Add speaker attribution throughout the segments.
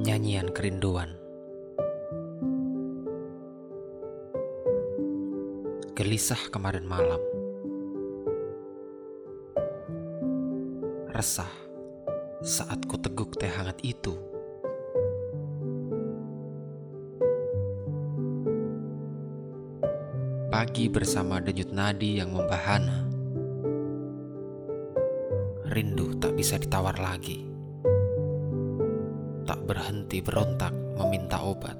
Speaker 1: Nyanyian Kerinduan. Gelisah kemarin malam. Resah saat ku teguk teh hangat itu. Pagi bersama denyut nadi yang membahana. Rindu tak bisa ditawar lagi tak berhenti berontak meminta obat.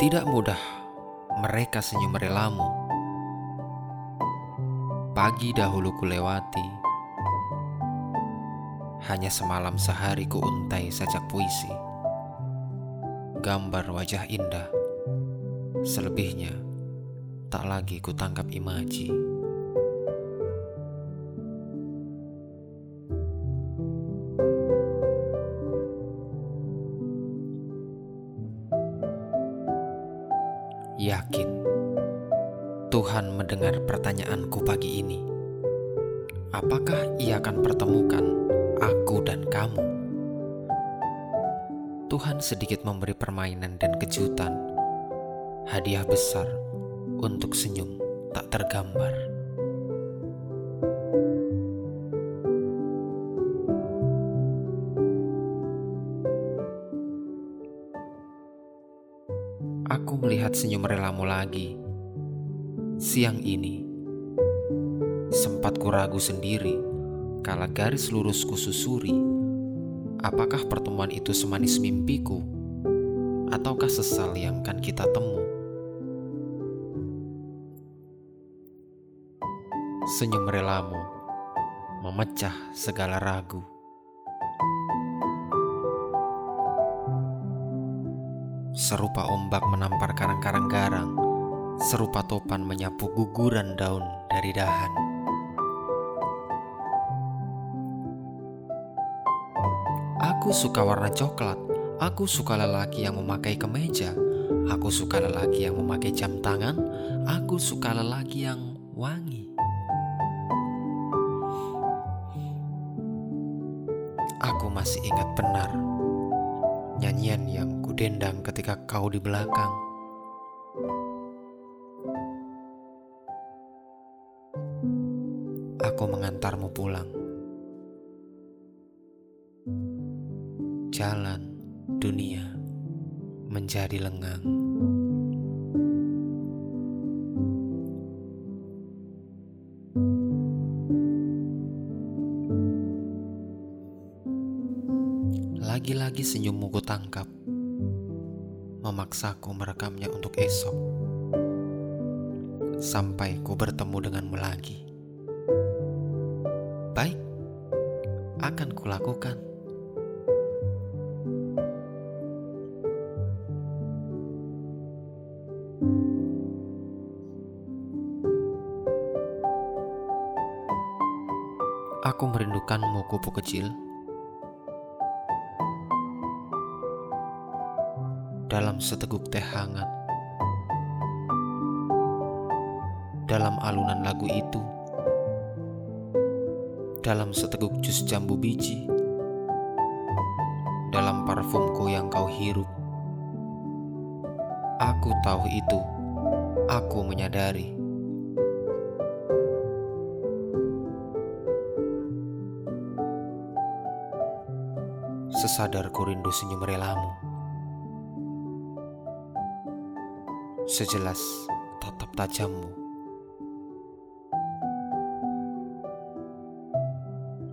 Speaker 1: Tidak mudah mereka senyum relamu. Pagi dahulu kulewati, hanya semalam sehari ku untai sajak puisi. Gambar wajah indah, selebihnya tak lagi ku tangkap imaji. Yakin Tuhan mendengar pertanyaanku pagi ini. Apakah Ia akan pertemukan aku dan kamu? Tuhan sedikit memberi permainan dan kejutan, hadiah besar untuk senyum tak tergambar. Aku melihat senyum relamu lagi. Siang ini, sempat ku ragu sendiri kala garis lurus susuri. Apakah pertemuan itu semanis mimpiku, ataukah sesal yang kan kita temu? Senyum relamu memecah segala ragu. Serupa ombak menampar karang-karang garang, serupa topan menyapu guguran daun dari dahan. Aku suka warna coklat, aku suka lelaki yang memakai kemeja, aku suka lelaki yang memakai jam tangan, aku suka lelaki yang wangi. Aku masih ingat benar nyanyian yang kudendang ketika kau di belakang. Aku mengantarmu pulang. Jalan dunia menjadi lengang. Lagi-lagi senyummu ku tangkap memaksaku merekamnya untuk esok, sampai ku bertemu denganmu lagi. Baik, akan kulakukan. Aku merindukanmu kupu kecil. Dalam seteguk teh hangat. Dalam alunan lagu itu, dalam seteguk jus jambu biji, dalam parfumku yang kau hirup, aku tahu itu, aku menyadari. Sesadarku rindu senyum relamu. Sejelas tatap tajammu.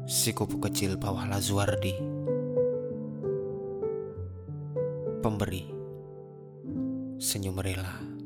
Speaker 1: Si kupu kecil bawah Lazuardi, pemberi senyum rela.